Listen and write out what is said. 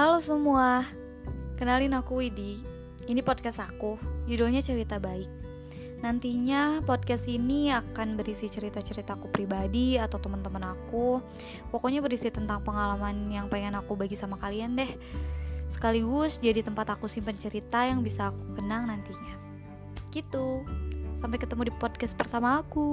Halo semua, kenalin aku Widi. Ini podcast aku, judulnya Cerita Baik. Nantinya podcast ini akan berisi cerita-ceritaku pribadi atau teman-teman aku. Pokoknya berisi tentang pengalaman yang pengen aku bagi sama kalian deh. Sekaligus jadi tempat aku simpan cerita yang bisa aku kenang nantinya. Gitu. Sampai ketemu di podcast pertama aku.